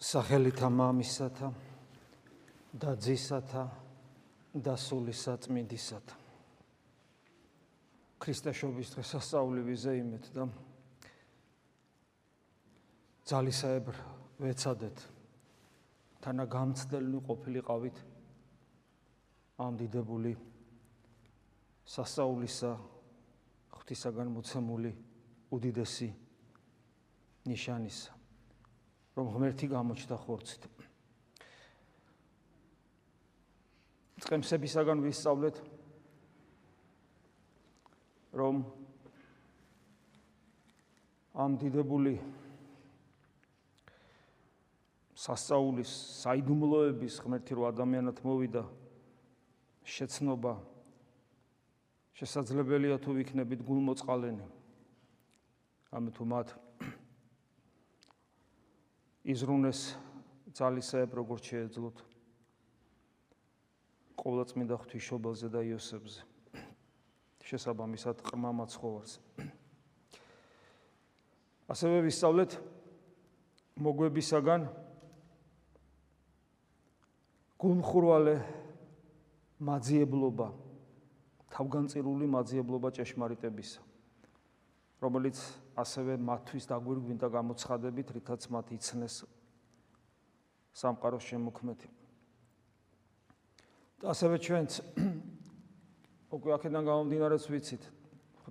სახელითა მამისათა და ძისათა და სულისა წმინდისათა ქრისტეშობის დღესასწაული ვიზეიმეთ და ძალისაებრ ვეცადეთ. თანა გამცდელნი ყოფილიყავით ამ დიდებული სასწაულისა ღვთისაგან მოცემული უდიდესი ნიშანისა რომ ღმერთი გამოჩნდა ხორცით. წემსებისაგან ვისწავლეთ რომ ამ დიდებული სასწაულის საიდუმლოების ღმერთი რო ადამიანად მოვიდა შეცნობა შესაძლებელია თუ ვიქნებით გულმოწყალენი ამ თუ მათ იზრუნეს ძალისაებ როგორც შეეძლოთ? ყოვლადწმინდა ღვთისმშობელზე და იოსებზე. შესაბამისად ყრმა მაცხოვარს ასევე ვისწავლეთ მოგვებისაგან გულმხურვალე მაძიებლობა თავგანწირული მაძიებლობა ჭეშმარიტებისა რომელიც ასევე მათთვის დაგვირგვინდა გამოცხადებით, რითაც მათ იცნეს სამყაროს შემოქმედი. და ასევე ჩვენც უკვე აქედან გამომდინარეც ვიცით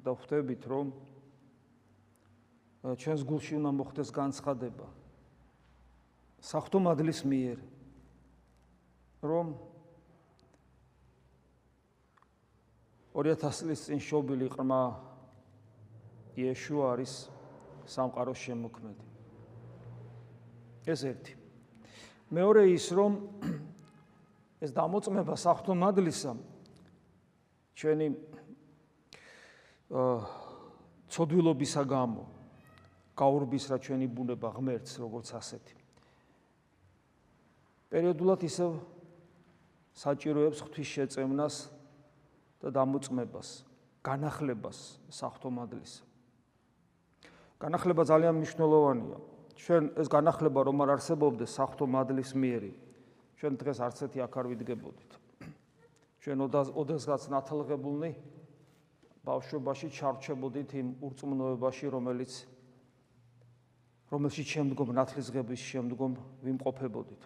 და ხვდებით, რომ ჩვენს გულში უნდა მოხდეს განცხადება საფრთხომადლის მიერ რომ 2000 წლის წინ შობილი ყრმა იეშუ არის სამყაროს შემოქმედი. ეს ერთი. მეორე ის რომ ეს დამოწმება საფრთხომადლისა ჩვენი აა ცოდვილობისა გამო გაურბის რა ჩვენი ბუნება ღმერთს როგორც ასეთი. პერიოდულად ისევ საჭიროებს ღვთის შეწევნას და დამოწმებას, განახლებას საფრთხომადლისა. განახლება ძალიან მნიშვნელოვანია. ჩვენ ეს განახლება რომ არ არსებობდეს საფრთხო მადლის მიერი, ჩვენ დღეს არც ერთი აქ არ ვიდგებოდით. ჩვენ ოდესღაც ნათლღებულნი ბავშვობაში ჩარჩებოდით იმ ურწმუნოებაში, რომელიც რომელშიც შემდგომ ნათლისღების შემდგომ ვიმყოფებოდით.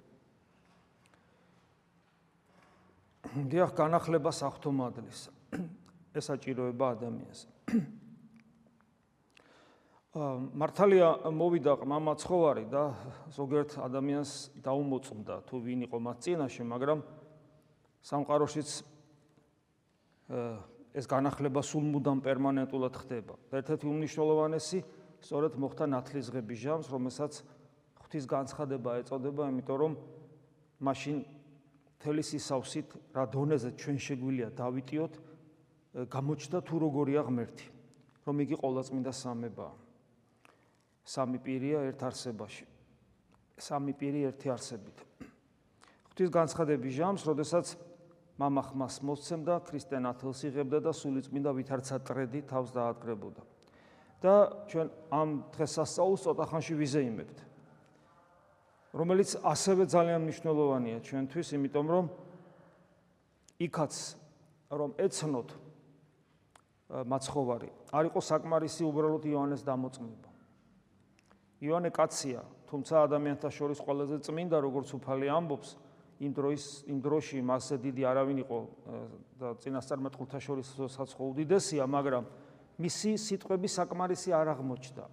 დიახ, განახლება საფრთხო მადლის. ეს საჭიროება ადამიანს. მართალია მოვიდა ყმამაცხოვარი და ზოგიერთ ადამიანს დაუმოწმდა თუ ვინ იყო მათ წინაშე, მაგრამ სამყაროშიც ეს განახლება სულმუდამ პერმანენტულად ხდება. ერთ-ერთი უმნიშვნელოვანესი სწორედ მოხდა ნათლისღების ჟამს, რომელსაც ღვთის განცხადება ეწოდება, იმიტომ რომ მაშინ მთელი სისავსით რა დონეზე ჩვენ შეგვილია დავიტიოთ გამოჩნდა თუ როგორია ღმერთი, რომ იგი ყოვლადწმინდა სამებაა. სამი პირია ერთ არსებაში. სამი პირი ერთი არსებით. ღვთის განცხადების ჟამს, როდესაც мама ხმას მოსცემდა, ქრისტიან ათელს იღებდა და სულიწმინდა ვითარცა ტრედი თავს დაადგრებოდა. და ჩვენ ამ დღესასწაულს ცოტა ხანში ვიზეიმებთ. რომელიც ასევე ძალიან მნიშვნელოვანია ჩვენთვის, იმიტომ რომ იქაც რომ ეცნოთ მაცხოვარი, არ იყო საკმარისი უბრალოდ იოანეს დამოწმება. იონე კაცია, თუმცა ადამიანთა შორის ყველაზე წმინდა, როგორც უფალი ამბობს, იმ დროის იმ დროში მასზე დიდი არავინ იყო და წინასწარმეტყველთა შორის საცხო უდიდესია, მაგრამ მისი სიტყვები საკმარისი არ აღმოჩნდა.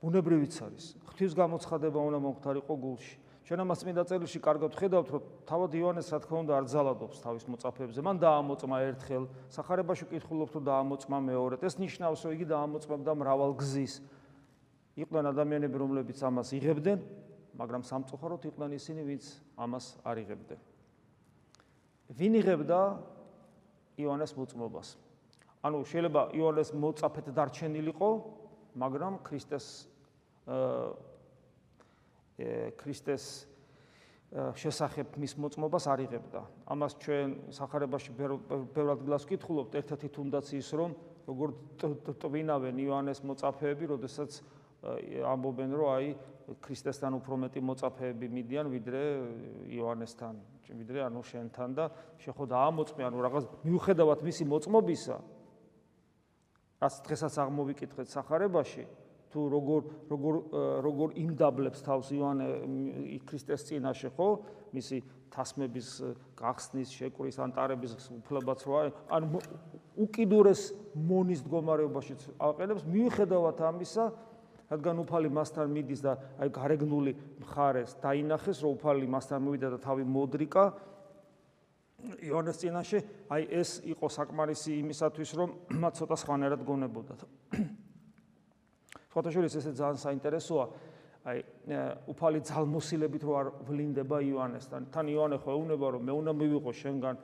ბუნებრივიც არის. ღვთის გამოცხადება უნდა მომხდარიყო გულში. ჩვენ ამას წმინდა წერილში კარგად ხედავთ, რომ თავად იონეს რა თქმა უნდა არ ძალადობს თავის მოწაფეებზე. მან დაამოწმა ერთხელ, სახარებაში კითხულობთ, რომ დაამოწმა მეორედ. ეს ნიშნავს, რომ იგი დაამოწმებდა მრავალ გზის. იყვნენ ადამიანები, რომლებიც ამას იღებდნენ, მაგრამ სამწუხაროდ იყვნენ ისინი, ვინც ამას არ იღებდნენ. ვინ იღებდა იონეს მოწმობას? ანუ შეიძლება იონეს მოწაფეთ დარჩენილიყო, მაგრამ ქრისტეს აა ქრისტეს შესახებ მის მოწმობას არ იღებდა. ამას ჩვენ სახარებაში ბევრად გლას ვკითხულობთ, ერთ-ერთი თუნდაც ის, რომ როგორ ტვინავენ იონეს მოწაფეები, როდესაც ამბობენ, რომ აი ქრისტესთან უფრო მეტი მოწაფეები მიდიან ვიდრე იოანესთან, ვიდრე ანუ შენთან და შეხვდა ამოწმე, ანუ რაღაც მიუხედავად მისი მოწმობისა, რაც დღესაც აღმოვიკითხეთ სახარებაში, თუ როგორ როგორ როგორ იმდაბლებს თავს იოანე ქრისტეს წინაშე, ხო? მისი თასმების გახსნის, შეკრის, ანტარების უფლებაც რა, ან უკიდურეს მონის მდგომარეობაშიც აყენებს, მიუხედავად ამისა, რადგან უფალი მასთან მიდის და აი გარეგნული მხარეს დაინახეს რომ უფალი მასთან მოვიდა და თავი მოდრიკა იონეს წინაშე აი ეს იყო საკმარისი იმისათვის რომ მათ ცოტა სხვანაირად გონებოდათ ფოტოშურის ესე ძალიან საინტერესოა აი უფალი ძალმოსილებით რო არ ვლინდება იოანესთან. თან იოანე ხო ეუნება რომ მე უნდა მივიღო შენგან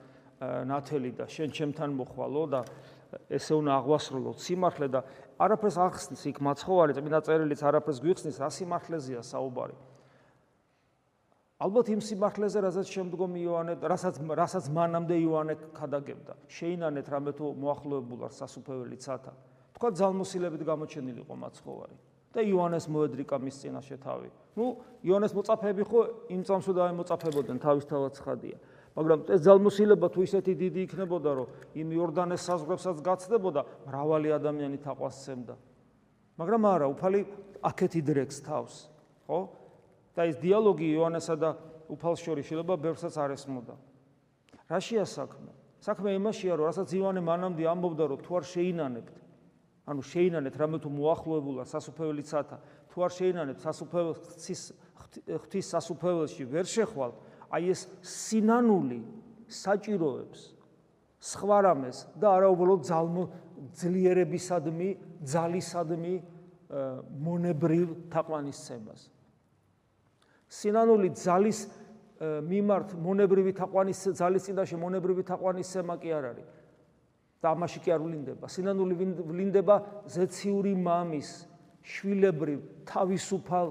ნათელი და შენ ჩემთან მოხვალო და ესე უნდა აღვასრულო სიმართლე და არაფერს ახსნის იქ მაცხოვარი წმინდა წერილიც არაფერს გვიხსნის რა სიმართლეზეა საუბარი ალბათ იმ სიმართლეზე რასაც შემდგომ იოანე რასაც რასაც მანამდე იოანე ქადაგებდა შეინანეთ რამე თუ მოახლოებულ არ სასუფეველი ცათა თქვა ძალმოსილებით გამოჩენილიყო მაცხოვარი და იოანეს მოედრიკა მის წინაშე თავი. ნუ იოანეს მოწაფეები ხო იმ წამს უნდა მოწაფებოდნენ თავისთავად ხადია. მაგრამ ეს ძალმოსილება თუ ისეთი დიდი იქნებოდა, რომ იმ იორდანეს საზღვრებსაც გაცდებოდა, მრავალი ადამიანი თაყვასცემდა. მაგრამ არა, უფალი აქეთ იდრექს თავს, ხო? და ეს დიალოგი იოანესა და უფალს შორის შეიძლება ბევრსაც არ ესმოდა. რაშია საქმე? საქმე იმაშია, რომ რასაც იოანე მანამდე ამბობდა, რომ თუ არ შეინანებთ ანუ შეინანეთ რამე თუ მოახლოებულა სასუფეველი ცათა თუ არ შეინანეთ სასუფეველის ღვთის სასუფეველში ვერ შეხვალ აი ეს სინანული საჭიროებს სხვა რამეს და არა უბრალოდ ძალმო ძლიერებისადმი ძალისადმი მონებრივ თაყვანისცემას. სინანული ძალის მიმართ მონებრივი თაყვანის ძალის წინაშე მონებრივი თაყვანისცემა კი არ არის. და ამაში კი არ ვლინდება. სინანული ვლინდება ზეციური მამის შვილებრივ თავისუფალ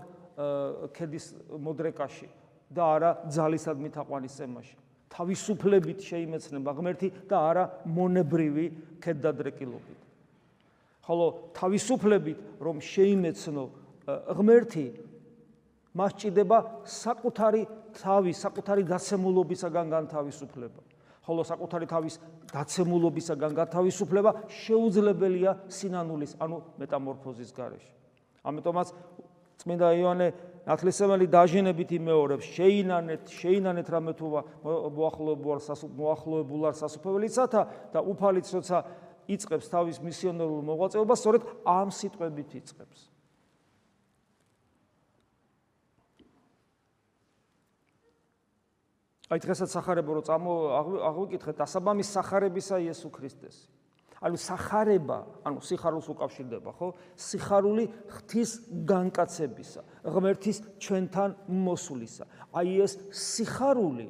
ქედის მოდრეკაში და არა ძალისადმი თაყვანისცემაში. თავისუფლებით შეიმეცნება ღმერთი და არა მონებრივი ქედდადრეკილობით. ხოლო თავისუფლებით რომ შეიმეცნო ღმერთი მას ჭირდება საკუთარი თავი, საკუთარი დაცემულობისაგან განთავისუფლება. ხოლო საკუთარი თავის დაცემულობისაგან გათავისუფლება შეუძლებელია სინანულის, ანუ მეტამორფოზის გარეშე. ამიტომაც წმინდა იოანე ნათლისმელი დაჟინებით იმეორებს, შეინანეთ, შეინანეთ რამე თუ მოახლოებულ მოახლოებულ არ სასופველიცათა და უფალიც როცა იწებს თავის მისიონერულ მოღვაწეობას, სწორედ ამ სიტყვებით იწებს. აი დღესაც სახარებო რო წამო აღვიკითხეთ დასაბამის სახარებისა იესო ქრისტეს. ანუ სახარება, ანუ სიხარულს უკავშირდება, ხო? სიხარული ღვთის განკაცებისა, ღმერთის ჩვენთან მოსულისა. აი ეს სიხარული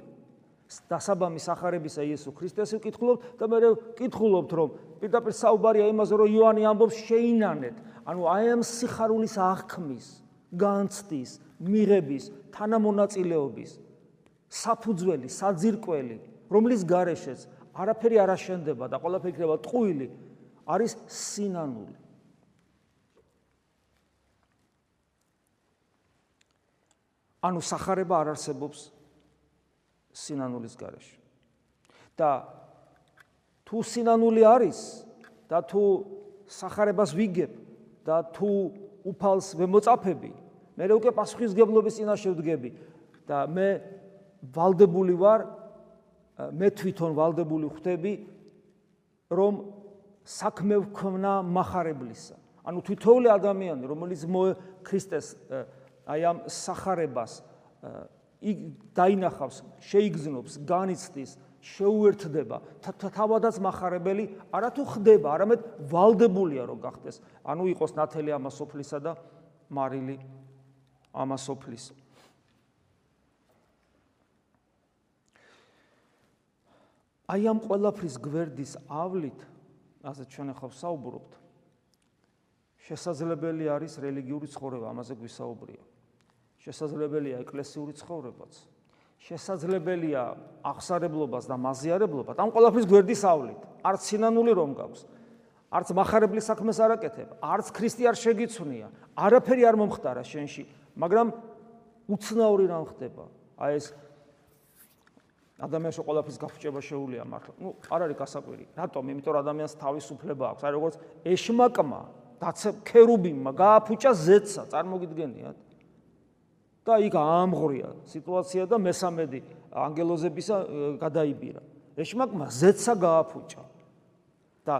დასაბამის სახარებისა იესო ქრისტეს ვკითხულობთ და მე ვკითხულობთ რომ პირდაპირ საუბარია იმაზე რომ იოანე ამბობს შეინანეთ. ანუ აი ამ სიხარულის აღქმის, განცდის, მიღების, თანამონაწილეობის საფუძველი, საძირკველი, რომლის გარეშეც არაფერი არ აშენდება და ყველაფერი იქნება ტყუილი, არის სინანული. ანუ сахарება არ არსებობს სინანულის გარეშე. და თუ სინანული არის და თუ сахарებას ვიგებ და თუ უფალს ვემოწაფები, მე უკვე პასუხისგებლობის წინაშე ვდგები და მე ვალდებული ვარ მე თვითონ ვალდებული ხვდები რომ საქმე ვქმნა מחარებლისა. ანუ თითოეული ადამიანი, რომელიც ქრისტეს აი ამ სახარებას დაინახავს, შეიგზნობს, განიცდის, შეუერთდება, თავადაც מחარებელი არათუ ხდება, არამედ ვალდებულია რომ გახდეს. ანუ იყოს ნათელი ამასოფლისა და მარილი ამასოფლის. აი ამ ყველაფრის გვერდის ავლით, ასე ჩვენ ახლა საუბრობთ. შესაძლებელი არის რელიგიური ცხოვრება, ამაზე გვისაუბრია. შესაძლებელია ეკლესიური ცხოვრებაც. შესაძლებელია აღსარებლობას და მაზიარებლობა. ამ ყველაფრის გვერდის ავლით, არც სინანული რომ გაქვს. არც מחარებლის საქმეს არ აკეთებ, არც ქრისტე არ შეგიცვნია, არაფერი არ მომხდარა შენში, მაგრამ უცნაური რამ ხდება. აი ეს ადამიანს ყველაფერს გაფუჭება შეუულია მართლა. ნუ არ არის გასაკვირი. რატომ? იმიტომ რომ ადამიანს თავისუფლება აქვს. აი როგორც ეშმაკმა, დაცე ქერუბიმმა გააფუჭა ზეცსა, წარმოგიდგენიათ? და იქ აამღრია სიტუაცია და მესამედი ანგელოზებისა გადაიბირა. ეშმაკმა ზეცსა გააფუჭა. და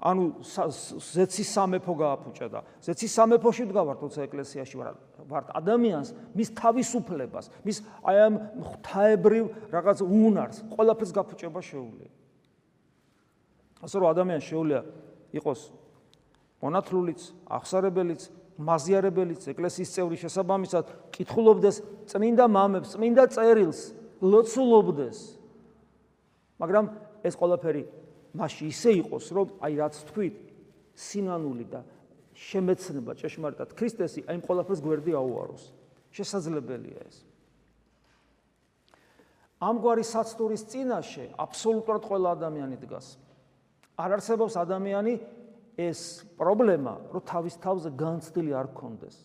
ანუ ზეცის სამეფო გააფუჭა და ზეცის სამეფოში ვდგავართ თორსა ეკლესიაში ვარ ვართ ადამიანს მის თავისუფლებას მის აი ამ ღვთაებრივ რაღაც უნარს ყველაფერს გაფუჭება შეუძლია. ასე რომ ადამიანს შეუძლია იყოს მონათლულიც აღსარებელიც მაზიარებელიც ეკლესიის წევრი შესაბამისად კითხულობდეს წმინდა მამებს წმინდა წერილს ლოცულობდეს. მაგრამ ეს ყველაფერი მასში ისე იყოს, რომ აი რაც თქვით, სინანული და შემეცნება ჭეშმარიტად ქრისტესი, აი ყველაფერს გვერდი აუაროს. შესაძლებელია ეს. ამგვარი საცდურის წინაშე აბსოლუტურად ყველა ადამიანი დგას. არ არსებობს ადამიანი ეს პრობლემა, რომ თავის თავზე განცდილი არ გქონდეს.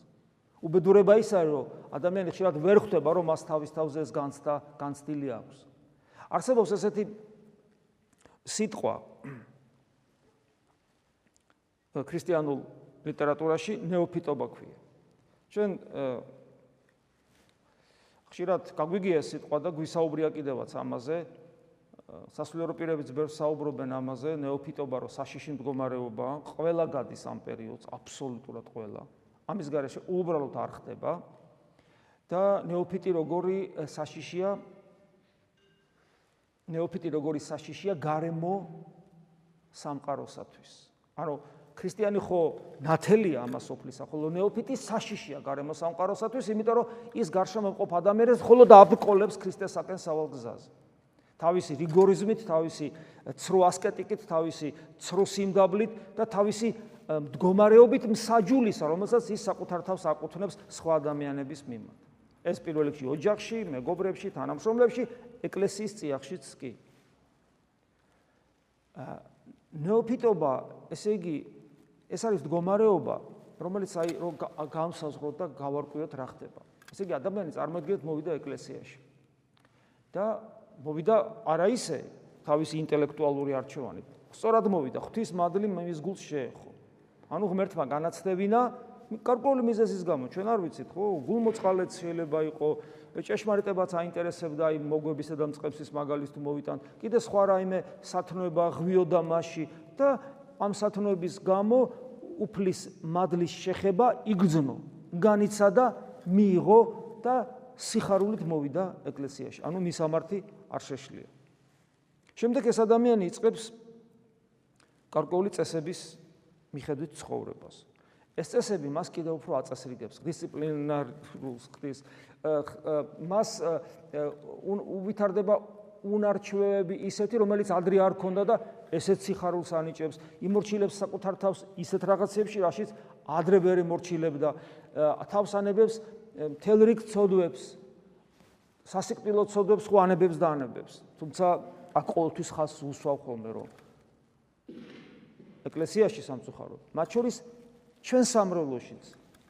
უბედურება ის არის, რომ ადამიანი ხშირად ვერ ხვდება, რომ მას თავის თავზე ეს განცდა განცდილი აქვს. არსებობს ესეთი სიტყვა ქრისტიანულ ლიტერატურაში ნეოფიტობა ქვია. ჩვენ ხშირად გაგვიგია სიტყვა და გვისაუბრია კიდევაც ამაზე. სასულიერო პირებიც ბევრ საუბრობენ ამაზე, ნეოფიტობა რო საშიში მდგომარეობა, ყველა გადის ამ პერიოდს, აბსოლუტურად ყველა. ამის გარეშე უბრალოდ არ ხდება. და ნეოფიტი როგორი საშიშია, ნეოფიტი როგორი საშიშია გარემო სამყაროსათვის. ანუ ქრისტიანი ხო ნათელია ამას ოფლისა, ხოლო ნეოფიტი საშიშია გარემო სამყაროსათვის, იმიტომ რომ ის გარშემო მყოფ ადამიანებს ხოლო დააბკოლებს ქრისტესაკენ სავალ გზაზე. თავისი რიგორიზმით, თავისი ცრუ ასკეტიკით, თავისი ცრუ სიმდაბლით და თავისი მდგომარეობით მსაჯულისა, რომელსაც ის საკუთარ თავს აკუთვნებს სხვა ადამიანების მიმართ. ეს პირველ რიგში ოჯახში, მეგობრებში, თანამშრომლებში, ეკლესიის წიაღშიც კი. აა ნეოფიტობა, ესე იგი, ეს არის მდგომარეობა, რომელიც აი რომ გამსაზღვროთ და გავარკვიოთ რა ხდება. ესე იგი, ადამიანი წარმოიდგინეთ მოვიდა ეკლესიაში. და მოვიდა არა ისე თავისი ინტელექტუალური არჩევანით. სწორად მოვიდა, ღვთის მადლი მის გულს შეეხო. ანუ ღმერთმა განაცდებინა კარკული მიზეზის გამო ჩვენ არ ვიცით ხო გულმოწყალეც შეიძლება იყოს ჭეშმარიტებაც აინტერესებდა აი მოგვებისა და მწყებსის მაგალითს თუ მოვიტან კიდე სხვა რაიმე სათნოება ღვიოდა მასში და ამ სათნოების გამო უფლის მადლის შეხება იგრძნო განიცა და მიიღო და სიხარულით მოვიდა ეკლესიაში. ანუ მის ამართი არ შეშლია. შემდეგ ეს ადამიანი იწყებს კარკული წესების მიხედვით ცხოვრებას. ეს წესები მას კიდევ უფრო აწესრიგებს. დისციპლინარულს ხდის მას უვითარდება უნარჩვევები ისეთი რომელიც ადრე არ ქონდა და ესეც სიხარულს ანიჭებს. იმორჩილებს საკუთარ თავს ისეთ რაღაცებში რაშიც ადრე ვერ იმორჩილებდა. თავს ანებებს მთელ რიგ ცოდვებს. სასიკვდილო ცოდვებს ხო ანებებს და ანებებს. თუმცა აქ ყოველთვის ხას უსვავ ხოლმე რომ ეკლესიაში სამწუხაროდ მათ შორის ჩვენ სამრევლოშიც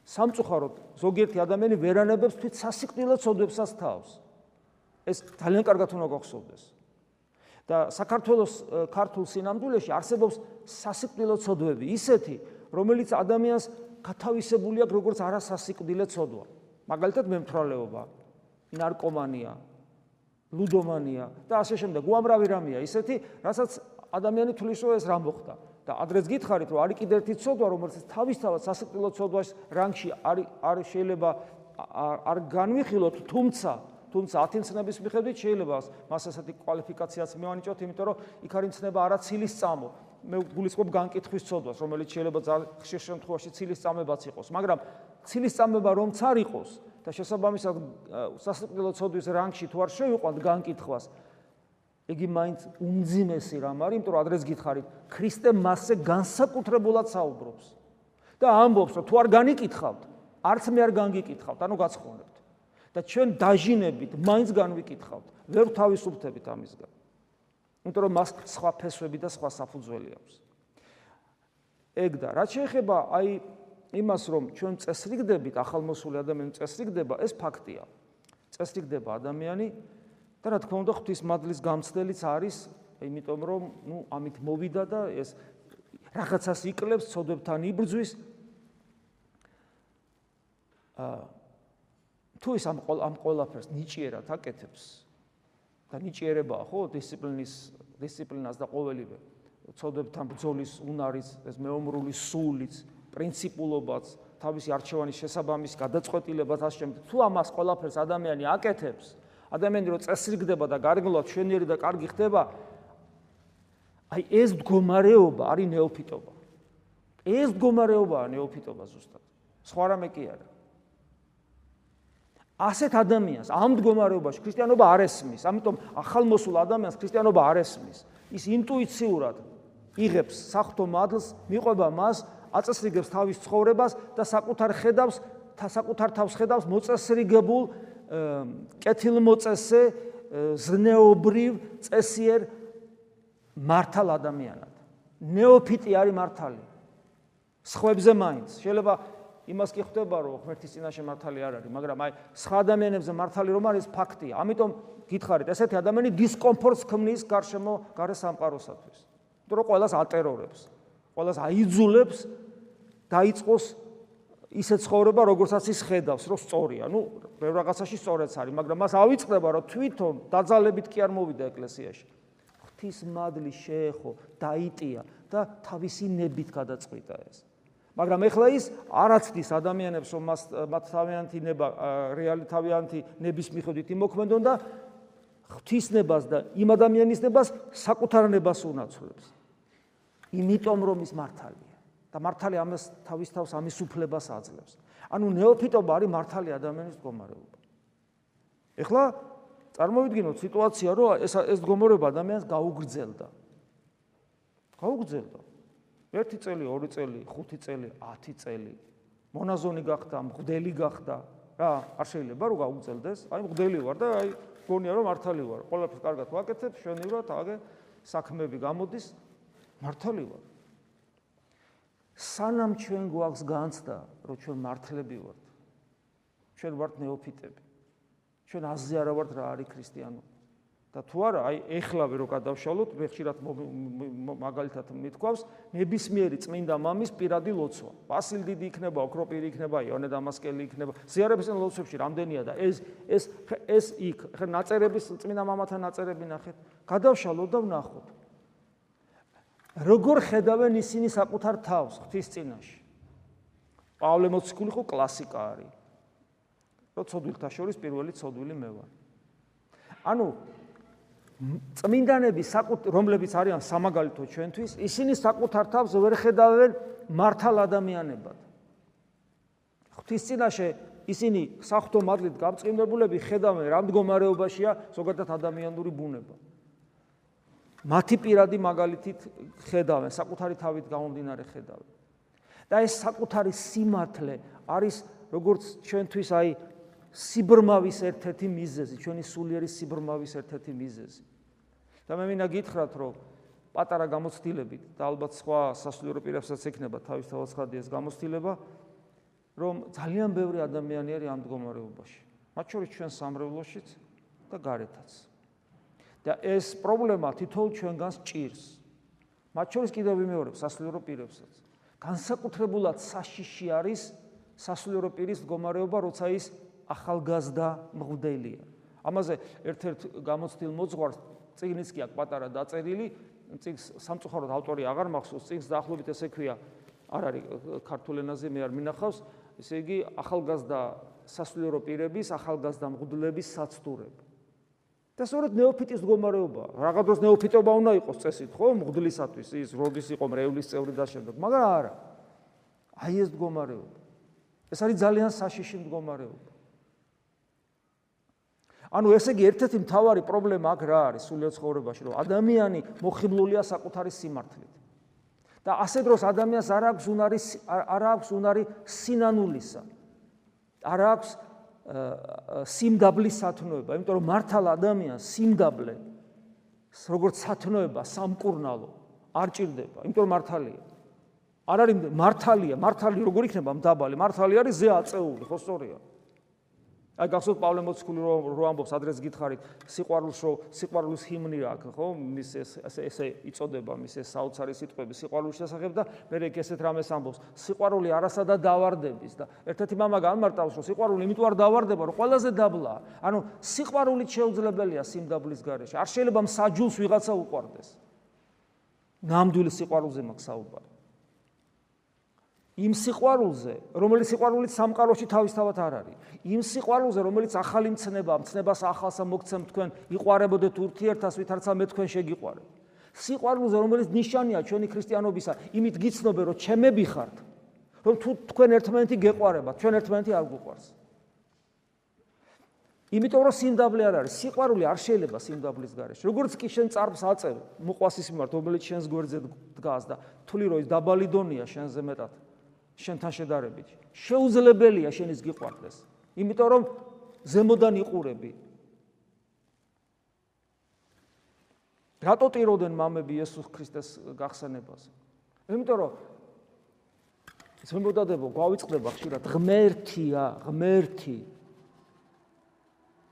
სამწუხაროდ ზოგიერთი ადამიანი ვერანებებს თვით სასიკვდილო ცოდვებსაც თავს ეს ძალიან კარგად უნდა გახსოვდეს. და საქართველოს ქართულ სინამდვილეში არსებობს სასიკვდილო ცოდვები ისეთი რომელიც ადამიანს გათავისებული აქვს როგორც არასასიკვდილო ცოდვა. მაგალითად მემთრალეობა ნარკომანია ლუდომანია და ასე შემდეგ უამრავი რამეა ისეთი რასაც ადამიანი თulis რომ ეს რა მოხდა. და ადრეს გითხარით რომ არის კიდე ერთი ცოდვა რომელიც თავისთავად სასიკვდილო ცოდვას რანგში არ არ შეიძლება არ განვიხილოთ თუმცა თუმცა ათინცნების მიხედვით შეიძლება მას ასეთი კვალიფიკაციაც მევანიჭოთ იმიტომ რომ იქ არის ცნება არა ცილის წამო მე გულისხმობ განკითხვის ცოდვას რომელიც შეიძლება ხშირ შემთხვევაში ცილის წამებაც იყოს მაგრამ ცილის წამება რომც არ იყოს და შესაბამისად სასიკვდილო ცოდვის რანგში თუ არ შევიყვანთ განკითხვას იგი მაინც უმძიმესი რამ არის, იმიტომ რომ ადრეს გითხარით, ქრისტე მასზე განსაკუთრებულად საუბრობს. და ამბობს, რომ თუ არ განიკითხავთ, არც მე არ განგიკითხავთ, ანუ გაცხონებთ. და ჩვენ დაჟინებით მაინც განვიკითხავთ, ვერ თავისუფლდებით ამისგან. იმიტომ რომ მას სხვა ფესვები და სხვა საფუძველი აქვს. ეგ და რაც შეეხება აი იმას რომ ჩვენ წესრიგდებით ახალმოსული ადამიანი წესრიგდება ეს ფაქტია წესრიგდება ადამიანი და რა თქმა უნდა ღვთის მადლის გამცდელიც არის იმიტომ რომ ნუ ამით მოვიდა და ეს რაღაცას იკლებს ცოდებთან იბრძვის აა თუ ის ამ ამ ყველაფერს ნიჭიერად აკეთებს და ნიჭიერებაა ხო? დისციპლინის დისციპლინას და ყოველივე ცოდებთან ბრძოლის უნარის ეს მეომრული სულიც პრინციპულობაც თავისი არჩევანის შესაბამის გადაწყვეტილებაც ასე თუ ამას ყველაფერს ადამიანი აკეთებს ადამიანი რო წესრიგდება და გარეგნულად შვენიერი და კარგი ხდება აი ეს მდგომარეობა არის ნეოფიტობა. ეს მდგომარეობაა ნეოფიტობა ზუსტად. სხვა რამე კი არა ასეთ ადამიანს ამ მდგომარეობაში ქრისტიანობა არ ესმის ამიტომ ახალმოსულ ადამიანს ქრისტიანობა არ ესმის ის ინტუიციურად იღებს საფრთხო მადლს მიყვება მას აწესრიგებს თავის ცხოვრებას და საკუთარ ხედავს საკუთარ თავს ხედავს მოწესრიგებულ კეთილმოწესე ზნეობრივ წესიერ მართალ ადამიანად. ნეოფიტი არის მართალი. სხვებზე მაინც შეიძლება იმას კი ხვდება რომ ღმერთის წინაშე მართალი არ არის, მაგრამ აი სხვა ადამიანებზე მართალი რომ არის ფაქტია. ამიტომ გითხარით, ესეთი ადამიანი დისკომფორტს ქმნის გარშემო გარე სამყაროსათვის. იმიტომ რომ ყოველას ატერორებს, ყოველას აიძულებს დაიწყოს ისე ცხოვრება, როგორცაც ის ხედავს, რომ სწორია. ნუ რაღაცაში სწორიც არის, მაგრამ მას ავიწყდება, რომ თვითონ დაძალებით კი არ მოვიდა ეკლესიაში. ღვთის მადლი შეეხო, დაიტია და თავისი ნებით გადაწყვიტა ეს. მაგრამ ეხლა ის არაცდის ადამიანებს, რომ მას მათ თავიანთი ნება რეალი თავიანთი ნების მიხედვით იმოქმედონ და ღვთის ნებას და იმ ადამიანის ნებას საკუთარ ნებას უნაცვლებს. იმიტომ რომ ის მართალია. და მართალი ამას თავის თავს ამის უფლებას აძლევს. ანუ ნეოფიტობა არის მართალი ადამიანის მდგომარეობა. ეხლა წარმოვიდგინოთ სიტუაცია, რომ ეს ეს მდგომარეობა ადამიანს გაუგრძელდა. გაუგრძელდა. ერთი წელი, ორი წელი, ხუთი წელი, 10 წელი. მონაზონი გახდა, მღვდელი გახდა. რა, არ შეიძლება რომ გაუგრძელდეს? აი მღვდელი ვარ და აი გონია რომ მართალი ვარ. ყველაფერს კარგად ვაკეთებ, შვენივრად, აგე საქმეები გამოდის, მართალი ვარ. სანამ ჩვენ გვაქვს განცდა, რომ ჩვენ მართლები ვართ. ჩვენ ვართ ნეოფიტები. ჩვენ აზზე არა ვართ რა არის ქრისტიანობა. და თუ არა, აი ეხლავე რო გადავშალოთ, მე ხშირად მაგალითად მithქვავს, ნებისმიერი წმინდა მამის პირადი ლოცვა. ვასილ დიდი იქნება, ოქროპირი იქნება, იონე დამასკელი იქნება. ზიარების ლოცვებში რამდენია და ეს ეს ეს იქ, ხა ნაწერების წმინდა მამათა ნაწერები ნახეთ. გადავშალოთ და ვნახოთ. როგორ ხედავენ ისინი საკუთარ თავს ღვთის წინაშე? პავლე მოციქული ხო კლასიკა არის. რო ცოდვილთა შორის პირველი ცოდვილი მე ვარ. ანუ წმინდანები რომლებიც არიან სამაგალითო ჩვენთვის, ისინი საკუთარ თავს ვერ ხედავენ მართალ ადამიანებად. ღვთის წინაშე ისინი საფრთხო მადლით გამწყინებულები ხედავენ რა მდგომარეობაშია ზოგადად ადამიანური ბუნება. მათი პირადი მაგალითით ხედავენ, საკუთარი თავით გამომდინარე ხედავენ. და ეს საკუთარი სიმართლე არის როგორც ჩვენთვის აი სიბრმავის ერთ-ერთი მიზეზი, ჩვენი სულიერი სიბრმავის ერთ-ერთი მიზეზი. და მე მინდა გითხრათ, რომ პატარა გამოცდილებით და ალბათ სხვა სასულიერო პირებსაც ექნება თავის თავცხადი ეს გამოცდილება, რომ ძალიან ბევრი ადამიანი არის ამ მდგომარეობაში. მათ შორის ჩვენ სამრევლოშიც და გარეთაც. და ეს პრობლემა თითოეულ ჩვენგანს ჭირს. მათ შორის კიდევ ვიმეორებ სასულიერო პირებსაც. განსაკუთრებულად საშიში არის სასულიერო პირის მდგომარეობა, როცა ის ახალგაზრდა მღვდელია. ამაზე ერთ-ერთ გამოცდილ მოძღვარს წიგნიც კი აქვს პატარა დაწერილი, წიგს სამწუხაროდ ავტორი აღარ მახსოვს, წიგს დაახლოებით ესე ქვია, არ არის ქართულ ენაზე მე არ მინახავს, ესე იგი ახალგაზრდა სასულიერო პირების, ახალგაზრდა მღვდლების საცდურება. და სწორედ ნეოფიტის მდგომარეობა, რაღა დროს ნეოფიტობა უნდა იყოს წესით, ხო, მღვდლისათვის, ის როდის იყო მრევლის წევრი და შემდეგ, მაგრამ არა. აი ეს მდგომარეობა. ეს არის ძალიან საშიში მდგომარეობა. ანუ ესე იგი ერთ-ერთი მთავარი პრობლემა აქ რა არის სულიერ ცხოვრებაში, რომ ადამიანი მოხიბლულია საკუთარი სიმართლით. და ასე დროს ადამიანს არ აქვს უნარი არ აქვს უნარი სინანულისა. არ აქვს სიმდაბლის სათნოება, იმიტომ რომ მართალ ადამიანს სიმდაბლე როგორც სათნოება სამკურნალო არ ჭირდება, იმიტომ რომ მართალია. არ არის მართალია, მართალი როგორ იქნება მდაბალი? მართალი არის ზე აწეული, ხო სწორია? აი გახსოვთ პავლე მოციქული რომ რო ამბობს ადრეს გითხარით სიყვარულს რო სიყვარულის ჰიმნი აქვს ხო? მის ეს ესე იწოდება მის ეს საოცარი სიტყვები სიყვარულის შესახებ და მე ეგ ესეთ რამეს ამბობს. სიყვარული არასადა დავარდების და ერთ-ერთი მამა განმარტავს რომ სიყვარული იმიტომ არ დავარდება რომ ყველაზე დაბლა ანუ სიყვარულით შეუძლებელია სიმდაბლის გარეშე. არ შეიძლება მსაჯულს ვიღაცა უყვარდეს. ნამდვილ სიყვარულზე მაქვს საუბარი იმ სიყვარულზე, რომელიც სიყვარულით სამყაროში თავისთავად არ არის. იმ სიყვარულზე, რომელიც ახალი მცნება, მცნებას ახალსა მოგცემ თქვენ, იყარებოდეთ ურთიერთას, ვითარცა მე თქვენ შეგიყვარებ. სიყვარულზე, რომელიც ნიშანია ჩვენი ქრისტიანობისა, იმით გიცნობე, რომ ჩემები ხართ, რომ თუ თქვენ ერთმანეთი გეყვარებათ, ჩვენ ერთმანეთი არ გუყვარს. იმიტომ რომ სიმდაბლე არ არის, სიყვარული არ შეიძლება სიმდაბლის გარეშე. როგორც კი შენ წარბს აწევ, მოყვას ის მიმართ, რომელიც შენს გვერდზე დგას და თვლი რომ ის დაბალი დონია შენზე მეტად. შენთან შედარებით. შეუძლებელია შენის გიყვარდეს. იმიტომ რომ ზემოდან იყურები. რატო ტიროდენ მამები იესოს ქრისტეს გახსენებას? იმიტომ რომ ზემოდადებო გვავიწყდება ხშირად ღმერთია, ღმერთი.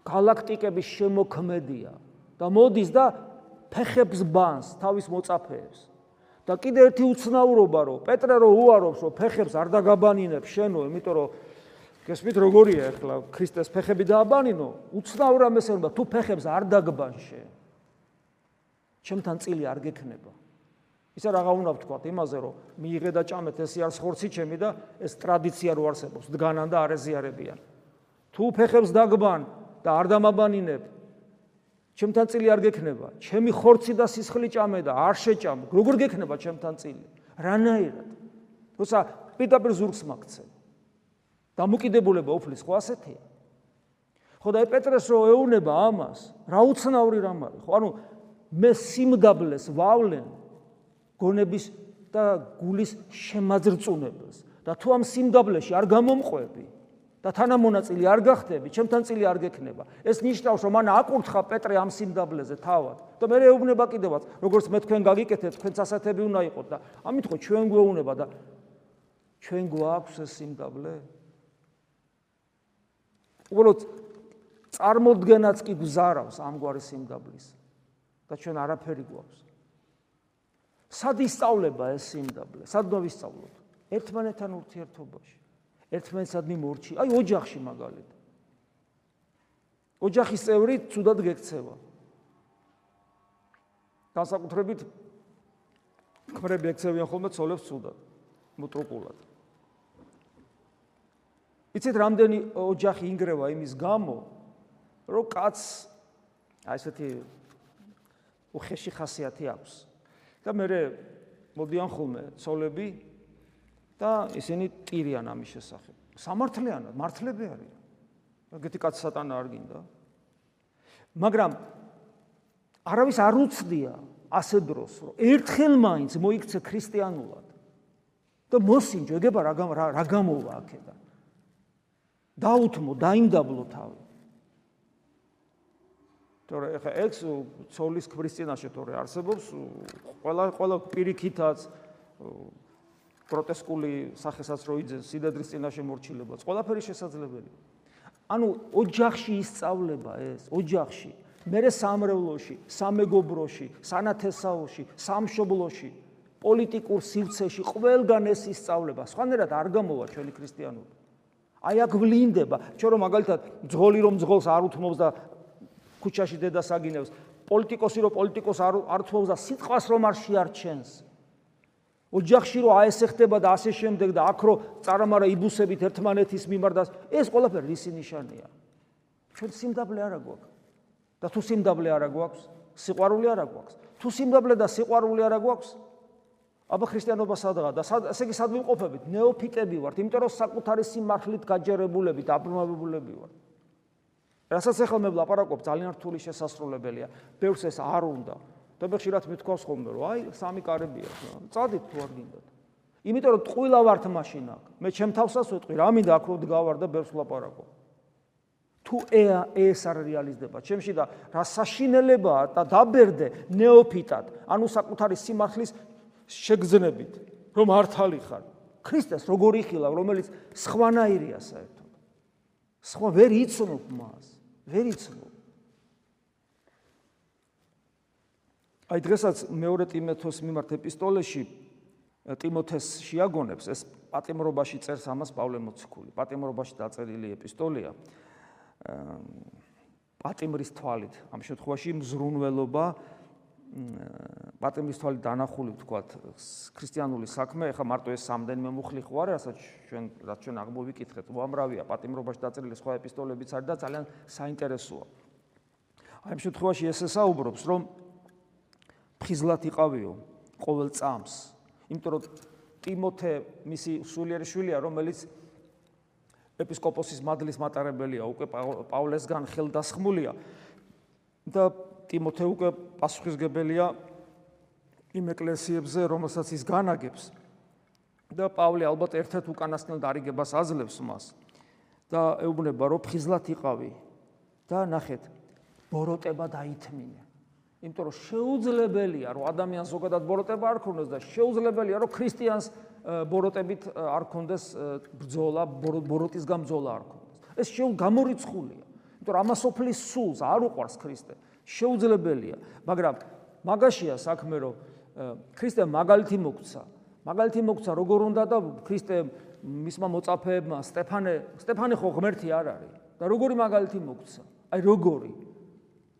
galaktikების შემოქმედია და მოდის და ფეხებს ბანს თავის მოწაფეებს. და კიდე ერთი უცნაურობა რომ პეტრე რო უარობს რომ ფეხებს არ დაგაბანინებ შენო იმიტომ რომ გესმით როგორია ახლა ქრისტეს ფეხები დააბანინო? უცნაურა მესენება თუ ფეხებს არ დაგბან შენ ჩემთან წილი არ გექნება. ისა რაღა უნდა ვთქვა იმაზე რომ მიიღე და ჭამეთ ეს არის ხორცი ჩემი და ეს ტრადიცია რო არსებობს დგანან და არეზიარებიან თუ ფეხებს დაგბან და არ დამაბანინებ ჩემთან წილი არ გექნება. ჩემი ხორცი და სისხლი ჭამე და არ შეჭამ. როგორ გექნება ჩემთან წილი? რანაირად? თუცა პიტაპირ ზურგს მაგცე. დამოკიდებულება უფლის ხო ასეთია? ხო და პეტრეს რო ეუნება ამას, რა უცნაური რამ არის? ხო ანუ მე სიმდაბლეს ვავლენ გონების და გულის შემაძრწუნებელს და თუ ამ სიმდაბლეში არ გამომყვები, და თანამონაწილი არ გახდები, ჩემთან წილი არ გექნება. ეს ნიშნავს, რომ მან აკურთხა პეტრე ამ სიმდაბლეზე თავად. და მე ეუბნება კიდევაც, როგორც მე თქვენ გაგიკეთეთ, თქვენც ასათები უნდა იყოთ და ამით ხო ჩვენ გვეუბნება და ჩვენ გვაქვს ეს სიმდაბლე? უბრალოდ წარმოდგენაც კი გზარავს ამგვარი სიმდაბლის და ჩვენ არაფერი გვაქვს. სად ისწავლება ეს სიმდაბლე? სად გვისწავლოთ? ერთმანეთთან ურთიერთობაში. ერთმანეთსადმი მორჩი, აი ოჯახში მაგალითად. ოჯახის წევრი თუდად გექცევა. განსაკუთრებით ქმრები ექცევიან ხოლმე ცოლებს თუდად, მოტრუკულად. იცით რამდენი ოჯახი ინგრევა იმის გამო, რომ კაც აი ესეთი უხეში ხასიათი აქვს. და მე მოდიან ხოლმე ცოლები და ისინი ტირიან ამის შესახებ. სამართლიანად, მართლები არიან. ეგეთი კაც სატანა არ გინდა. მაგრამ არავის არ უცდია ასე დროს, რომ ერთხელ მაინც მოიქცე ქრისტიანულად და მოსინჯო, ეგება რა რა გამოვა აქედან. დაუთმო, დაინდაბლო თავი. თორე ეხა ექს ცოლის ქრისტიანაში თორე არსებობს ყველა ყველა პირიქითაც გროტესკული სახესაც რო იძენს სიდადრის წინაშე მორჩილებას, ყველაფერი შესაძლებელია. ანუ ოჯახში ისწავლება ეს, ოჯახში, მერე სამრევლოში, სამეგობროში, სანათესაოში, სამშობლოში, პოლიტიკურ სივრცეში ყველგან ეს ისწავლება. სხვანაირად არ გამოვა ჩვენი ქრისტიანობა. აი აქ ვლინდება, ჩვენ რომ მაგალითად ძღოლი რომ ძღოლს არ უთმობს და ქუჩაში დედას აგინებს, პოლიტიკოსი რომ პოლიტიკოს არ არ უთმობს და სიტყვას რომ არ შეარჩენს. ოჯახში რო აესე ხდება და ასე შემდეგ და აქ რო წარამარა იბუსებით ერთმანეთის მიმართ და ეს ყველაფერი რისი ნიშანია? ჩვენ სიმდაბლე არა გვაქვს. და თუ სიმდაბლე არა გვაქვს, სიყვარული არა გვაქვს. თუ სიმდაბლე და სიყვარული არა გვაქვს, აბა ქრისტიანობა სადღა და ესე იგი სად ვიმყოფებით? ნეოფიტები ვართ, იმიტომ რომ საკუთარი სიმართლით გაჯერებულები და აბრმავებულები ვართ. რასაც ახლა მე ვლაპარაკობ, ძალიან რთული შესასრულებელია. ბევრს ეს არ უნდა. და მე ხშირად მithქვას ხოლმე რომ აი სამი კარებია წადით თუ არ გინდათ იმიტომ რომ ტყუილა ვართ მაშინ აქ მე ჩემ თავსაც ვეტყვი რა მინდა აქ რო დგავარ და ბევრს ვლაპარაკო თუ ეს არ რეალიზდება ჩემში და რა საშინელებაა და დაბერდე ნეოფიტად ანუ საკუთარი სიმართლის შეგზნებით რომ მართალი ხარ. ქრისტეს როგორი ხილა, რომელიც სხვანაირია საერთოდ. სხვა ვერ იცნობ მას, ვერ იცნობ. აი დღესაც მეორე ტიმოთეს მიმართ ეპისტოლეში ტიმოთეს შეაგონებს ეს პატიმრობაში წერს ამას პავლე მოციქული. პატიმრობაში დაწერილი ეპისტოლეა. პატიმრის თვალით, ამ შემთხვევაში მზრუნველობა პატიმრის თვალით დანახული ვთქვათ ქრისტიანული საქმე, ეხლა მარტო ეს სამდენიმე მუხლი ხო არა, რასაც ჩვენ რაც ჩვენ აღმოვიკითხეთ, უამრავია პატიმრობაში დაწერილი სხვა ეპისტოლებიც არის და ძალიან საინტერესოა. აი ამ შემთხვევაში ეს ესაუბრობს, რომ ფხიზლად იყავიო ყოველ წამს, იმიტომ რომ ტიმოთე მისი სულიერი შვილია, რომელიც ეპისკოპოსის მადლის მატარებელია, უკვე პავლესგან ხელდასხმულია და ტიმოთე უკვე პასუხისგებელია იმ ეკლესიებზე, რომელსაც ის განაგებს. და პავლე ალბათ ერთ-ერთ უკანასკნელ დარიგებას აძლევს მას და ეუბნება, რომ ფხიზლად იყავი და ნახეთ, ბოროტება დაითმინე. იმიტომ რომ შეუძლებელია, რომ ადამიანს ზოგადად ბოროტება არ ქონდეს და შეუძლებელია, რომ ქრისტიანს ბოროტებით არ ქონდეს ბრძოლა, ბოროტისგან ბრძოლა არ ქონდეს. ეს შეუ გამორიცხულია. იმიტომ რომ ამასოფლის სულს არ უყარს ქრისტე. შეუძლებელია, მაგრამ მაგაშია საქმე, რომ ქრისტე მაგალითი მოგცა. მაგალითი მოგცა როგორ უნდა და ქრისტე მისმა მოწაფეებმა სტეფანე, სტეფანე ხო ღმერთი არ არის და როგორი მაგალითი მოგცა? აი როგორი?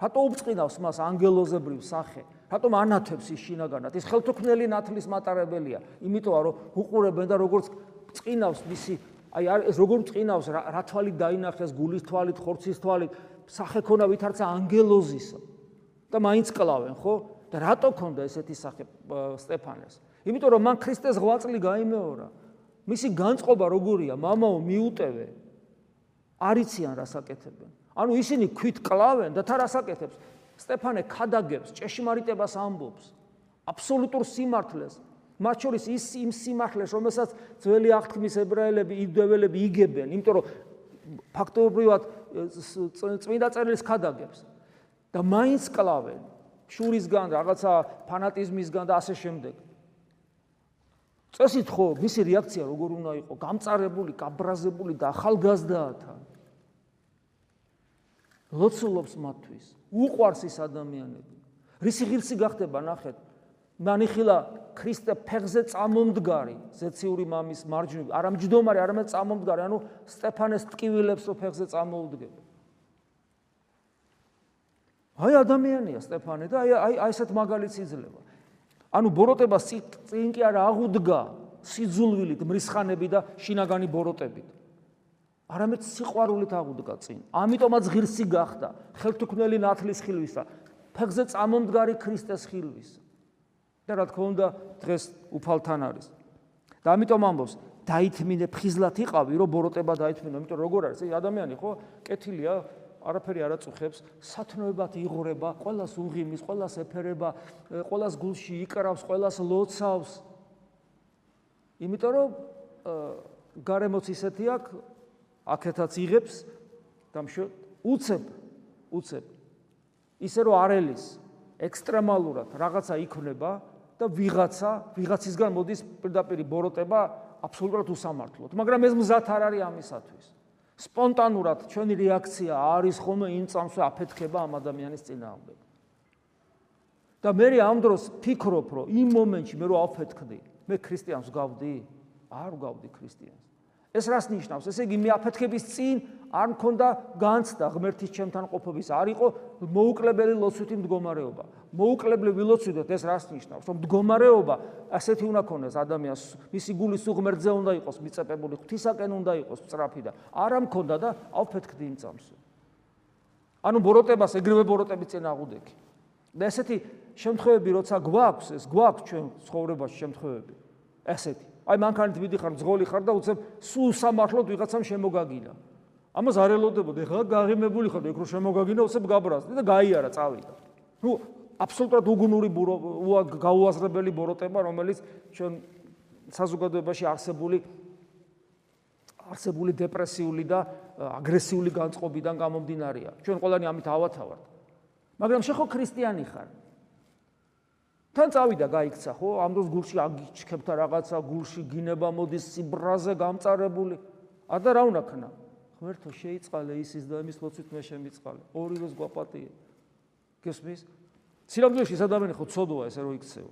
რატო უბწყინავს მას ანგელოზებრივ სახე? რატომ ანათებს ის შინაგანად? ის ხელთუქმნელი ნათლის მატარებელია, იმიტომ რომ უყურებენ და როგორც წინავს მისი აი ეს როგორ წინავს რა თვალით დაინახეს გულის თვალით, ხორცის თვალით, სახე ქონა ვითარცა ანგელოზისა და მაინც კლავენ ხო? და რატო ქონდა ესეთი სახე სტეფანეს? იმიტომ რომ მან ქრისტეს ღვაწლი გამოიმეორა მისი განწყობა როგორია? მამაო მიუტევე. არიციან რასაკეთებენ ანუ ისინი ქვით კლავენ და თა რასაკეთებს სტეფანე ხადაგებს ჭეშმარიტებას ამბობს აბსოლუტურ სიმართლეს მათ შორის ის იმ სიმართლეს რომელსაც ძველი აღთქმის ებრაელები იუდეველები იგებენ იმიტომ რომ ფაქტობრივად წმინდა წერილის ხადაგებს და მაინც კლავენ შურისგან რაღაცა ფანატიზმისგან და ასე შემდეგ. წესით ხო მისი რეაქცია როგორ უნდა იყოს? გამწარებული, გაბრაზებული და ახალგაზრდაათა. ლოცულობს მათთვის, უყვარს ის ადამიანები. რისი ღირსი გახდება ნახეთ, მანიხილა ქრისტე ფეხზე წამომდგარი ზეციური მამის მარჯვნივ. არა მჯდომარე არამედ წამომდგარი. ანუ სტეფანეს ტკივილებს რო ფეხზე წამოუდგება. აი ადამიანია სტეფანე და აი აი ესეთ მაგალითს იძლევა. ანუ ბოროტება წინ კი არა აღუდგა სიძულვილით მრისხანები და შინაგანი ბოროტებით არამედ სიყვარულით აღუდგა წინ ამიტომაც ღირსი გახდა ხელთუქმნელი ნათლის ხილვისა ფეხზე წამომდგარი ქრისტეს ხილვისა და რა თქმა უნდა დღეს უფალთან არის. და ამიტომ ამბობს დაითმინე ფხიზლად იყავი რომ ბოროტება დაითმინო, იმიტომ როგორ არის? ეს ადამიანი ხო კეთილია, არაფერი არ აწუხებს, სათნოებად იღურება, ყოველას უღიმის, ყოველას ეფერება, ყოველას გულში იკრავს, ყოველას ლოცავს. იმიტომ რომ გარემოც ისეთი აქვს, აქეთაც იღებს და უცებ, უცებ. ისე რომ არელის ექსტრემალურად რაღაცა იქნება, და ვიღაცა, ვიღაცისგან მოდის პირდაპირ ბოროტება აბსოლუტურად უსამართლოდ. მაგრამ ეს მზად არ არის ამისათვის. სპონტანურად ჩვენი რეაქცია არის ხოლმე იმ წამსვე აფეთქება ამ ადამიანის წინააღმდეგ. და მე ამ დროს ფიქრობ, რომ იმ მომენტში მე რო აფეთქდი, მე ქრისტიანს გავდი? არ გავდი ქრისტიანს. ეს რას ნიშნავს? ესე იგი მე აფეთქების წინ არ მქონდა განცდა ღმერთის ჩემთან ყოფობის, არ იყო მოუკლებელი ლოცვითი მდგომარეობა. მოუკლებელი ვილოცვიდოთ ეს რას ნიშნავს? რომ მდგომარეობა ასეთი უნდა ქონდეს ადამიანს, მისი გული სუღმერთზე უნდა იყოს მიწეპებული, ღვთისაკენ უნდა იყოს სწრაფი და არ მქონდა და აფეთქდი იმ წამს. ანუ ბოროტებას ეგრევე ბოროტები წინ აღუდექი. და ესეთი შემთხვევები როცა გვაქვს, ეს გვაქვს ჩვენ ცხოვრებაში შემთხვევები. ესეთი აი მანქანით ვიდიხარ, ძღოლი ხარ და უცებ სულ სამართლოდ ვიღაცამ შემოგაგინა. ამას არ ელოდებოდ, ეხლა გაღიმებული ხარ, ეგ რო შემოგაგინა, უცებ გაბრაზდი და გაიარა, წავიდა. ნუ აბსოლუტურად უგუნური გაუაზრებელი ბოროტება, რომელიც ჩვენ საზოგადოებაში არსებული არსებული დეპრესიული და აგრესიული განწყობიდან გამომდინარეა. ჩვენ ყველანი ამით ავათავართ. მაგრამ შეხო ქრისტიანი ხარ. თან წავიდა გაიქცა ხო? ამ დროს გულში აგიჩქებდა რაღაცა გულში გინება მოდის სიბრაზე გამწარებული. ა და რა უნდა ქნა? ღმერთო შეიწყალე ისის და იმის ლოცვით მე შემიწყალე? ორივეს გვაპატიე. გესმის ცილამდვილში ეს ადამიანი ხო ცოდოა ესე რომ იქცეო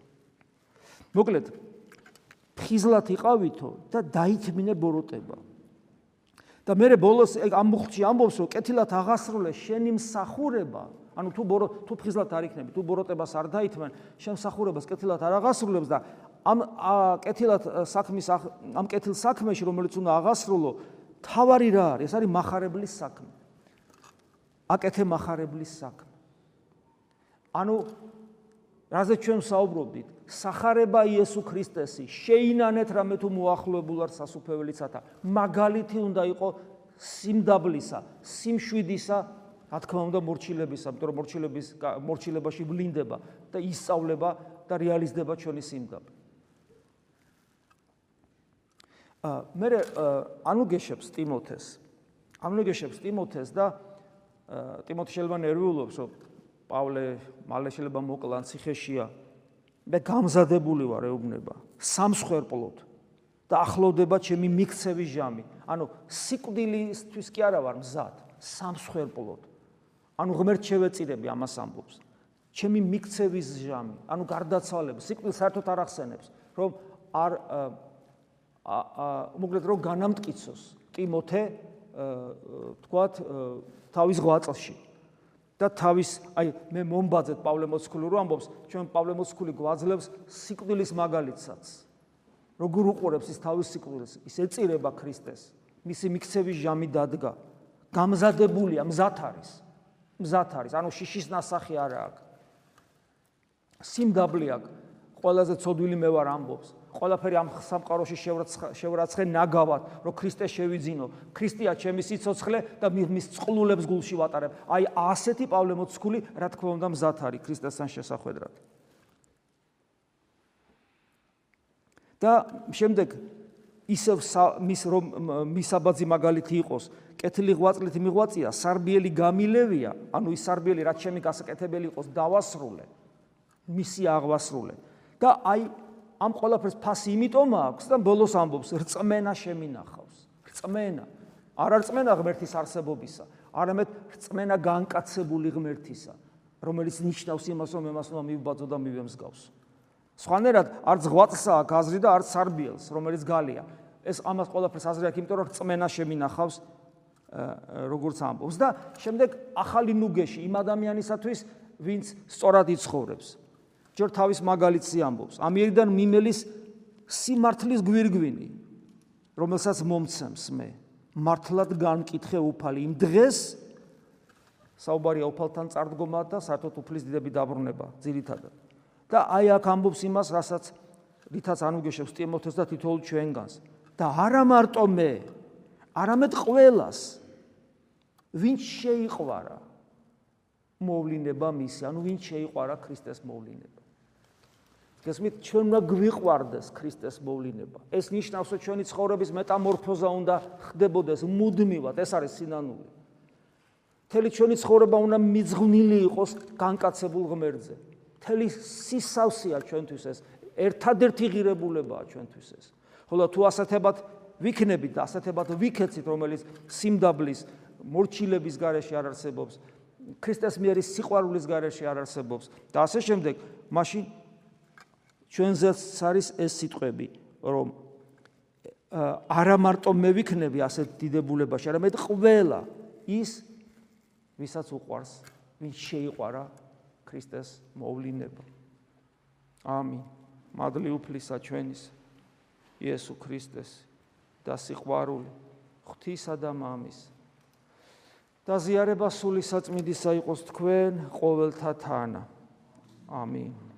მოკლედ ფხიზლად იყავითო და დაითმინე ბოროტება. და მე ბოლოს ამ მუხტში ამბობს რომ კეთილად აღასრულე შენი მსახურება ანუ თუ ბორო თუ ფხიზლად არ იქნები, თუ ბოროტებას არ დაითმენ, შენ მსახურებას კეთილად არ აღასრულებს და ამ კეთილად საქმის ამ კეთილ საქმეში რომელიც უნდა აღასრულო, თავარი რა არის? ეს არის מחარებლის საქმე. აკეთე מחარებლის საქმე. ანუ რაზეც ჩვენ საუბრობდით, сахарება იესო ქრისტესი, შეინანეთ რამე თუ მოახლოებულ არ სასუფეველიცათა. მაგალითი უნდა იყო სიმდაბლისა, სიმშვიდისა რა თქმა უნდა მორჩილებისა, იმიტომ რომ მორჩილების მორჩილებაში ვლინდება და ისწავლება და რეალიზდება ჩვენი სიმდაბლე. მე ანუ გეშებს ტიმოთეს. ანუ გეშებს ტიმოთეს და ტიმოთე შეიძლება ნერვიულობს რომ პავლე მალე შეიძლება მოკლან ციხეშია. მე გამზადებული ვარ ეუბნება. სამსხვერპლოდ. და ახლოვდება ჩემი მიქცევის ჟამი. ანუ სიკვდილისთვის კი არა ვარ მზად. სამსხვერპლოდ ანუ ღმერთ შევეწირები ამას ამბობს. ჩემი მიქცევის ჟამი ანუ გარდაცვალება სიკვდილს საერთოდ არ ახსენებს რომ არ მოკლედ რომ განამტკიცოს ტიმოთე თქვათ თავის ღვაწლში და თავის აი მე მომბაძეთ პავლე მოციქული რო ამბობს ჩვენ პავლე მოციქული გვაძლევს სიკვდილის მაგალითსაც. როგორ უყურებს ის თავის სიკვდილს ის ეწირება ქრისტეს. მისი მიქცევის ჟამი დადგა. გამზადებულია მზად არის მზად არის ანუ შიშის ნასახი არა აქვს სიმდაბლე აქვს ყველაზე ცოდვილი მე ვარ ამბობს ყველაფერი ამ სამყაროში შევრაცხე ნაგავად, რომ ქრისტე შევიძინო. ქრისტეა ჩემი სიცოცხლე და მის წყლულებს გულში ვატარებ. აი ასეთი პავლე მოციქული, რა თქმა უნდა, მზად არის ქრისტესთან შესახვედრად. და შემდეგ ისევ მის რომ მისაბაძი მაგალითი იყოს, კეთილი ღვაწლით მიღვაწია, სარბიელი გამილევია, ანუ ის სარბიელი რაც ჩემი გასაკეთებელი იყოს, დავასრულე. მისი აღვასრულე. და აი ამ ყველაფერს ფასი იმიტომ აქვს და ბოლოს ამბობს რწმენა შემინახავს. რწმენა. არ არწმენა ღმერთის არსებობისა, არამედ რწმენა განკაცებული ღმერთისა, რომელიც ნიშნავს იმას, რომ ემას უნდა მივბაძო და მივემსგავსო. სხვანაირად არც ღვაწლსა აქვს აზრი და არც სარბიელს, რომელიც გალია. ეს ამას ყველაფერს აზრი აქვს, იმიტომ რომ რწმენა შემინახავს როგორც ამბობს და შემდეგ ახალი ნუგეში იმ ადამიანისათვის, ვინც სწორად იცხოვრებს. ჯერ თავის მაგალითს ამბობს. ამიერიდან მიმელის სიმართლის გვირგვინი, რომელსაც მომცემს მე. მართლად განკითხე უფალი იმ დღეს საუბარია უფალთან წარდგომა და საერთოდ უფლის დიდები დაბრუნება ძირითადად. და აი აქ ამბობს იმას, რასაც რითაც ანუგეშებს ტიმოთეს და თითოეულ ჩვენგანს. და არა მარტო მე, არამედ ყველას ვინც შეიყვარა მოვლინება მისი, ანუ ვინც შეიყვარა ქრისტეს მოვლინება. გესმით ჩვენ უნდა გვიყვარდეს ქრისტეს მოვლინება. ეს ნიშნავს რომ ჩვენი ცხოვრების მეტამორფოზა უნდა ხდებოდეს მუდმივად ეს არის სინანული. თელი ჩვენი ცხოვრება უნდა მიძღვნილი იყოს განკაცებულ ღმერთზე. თელი სისავსეა ჩვენთვის ეს ერთადერთი ღირებულებაა ჩვენთვის ეს. ხოლო თუ ასეთებად ვიქნებით და ასეთებად ვიქეცით რომელიც სიმდაბლის მორჩილების გარეშე არ არსებობს ქრისტეს მიერის სიყვარულის გარეშე არ არსებობს და ასე შემდეგ მაშინ ჩვენზეც არის ეს სიტყვები, რომ არა მარტო მე ვიქნები ასეთ დიდებულებაში, არამედ ყველა ის, ვისაც უყვარს, ვინ შეიყვარა ქრისტეს მოვლინება. ამინ. მადლი უფლისა ჩვენის იესო ქრისტეს და სიყვარული ღვთისა და მამის და ზიარება სული საწმინდისა იყოს თქვენ ყოველთა თანა. ამინ.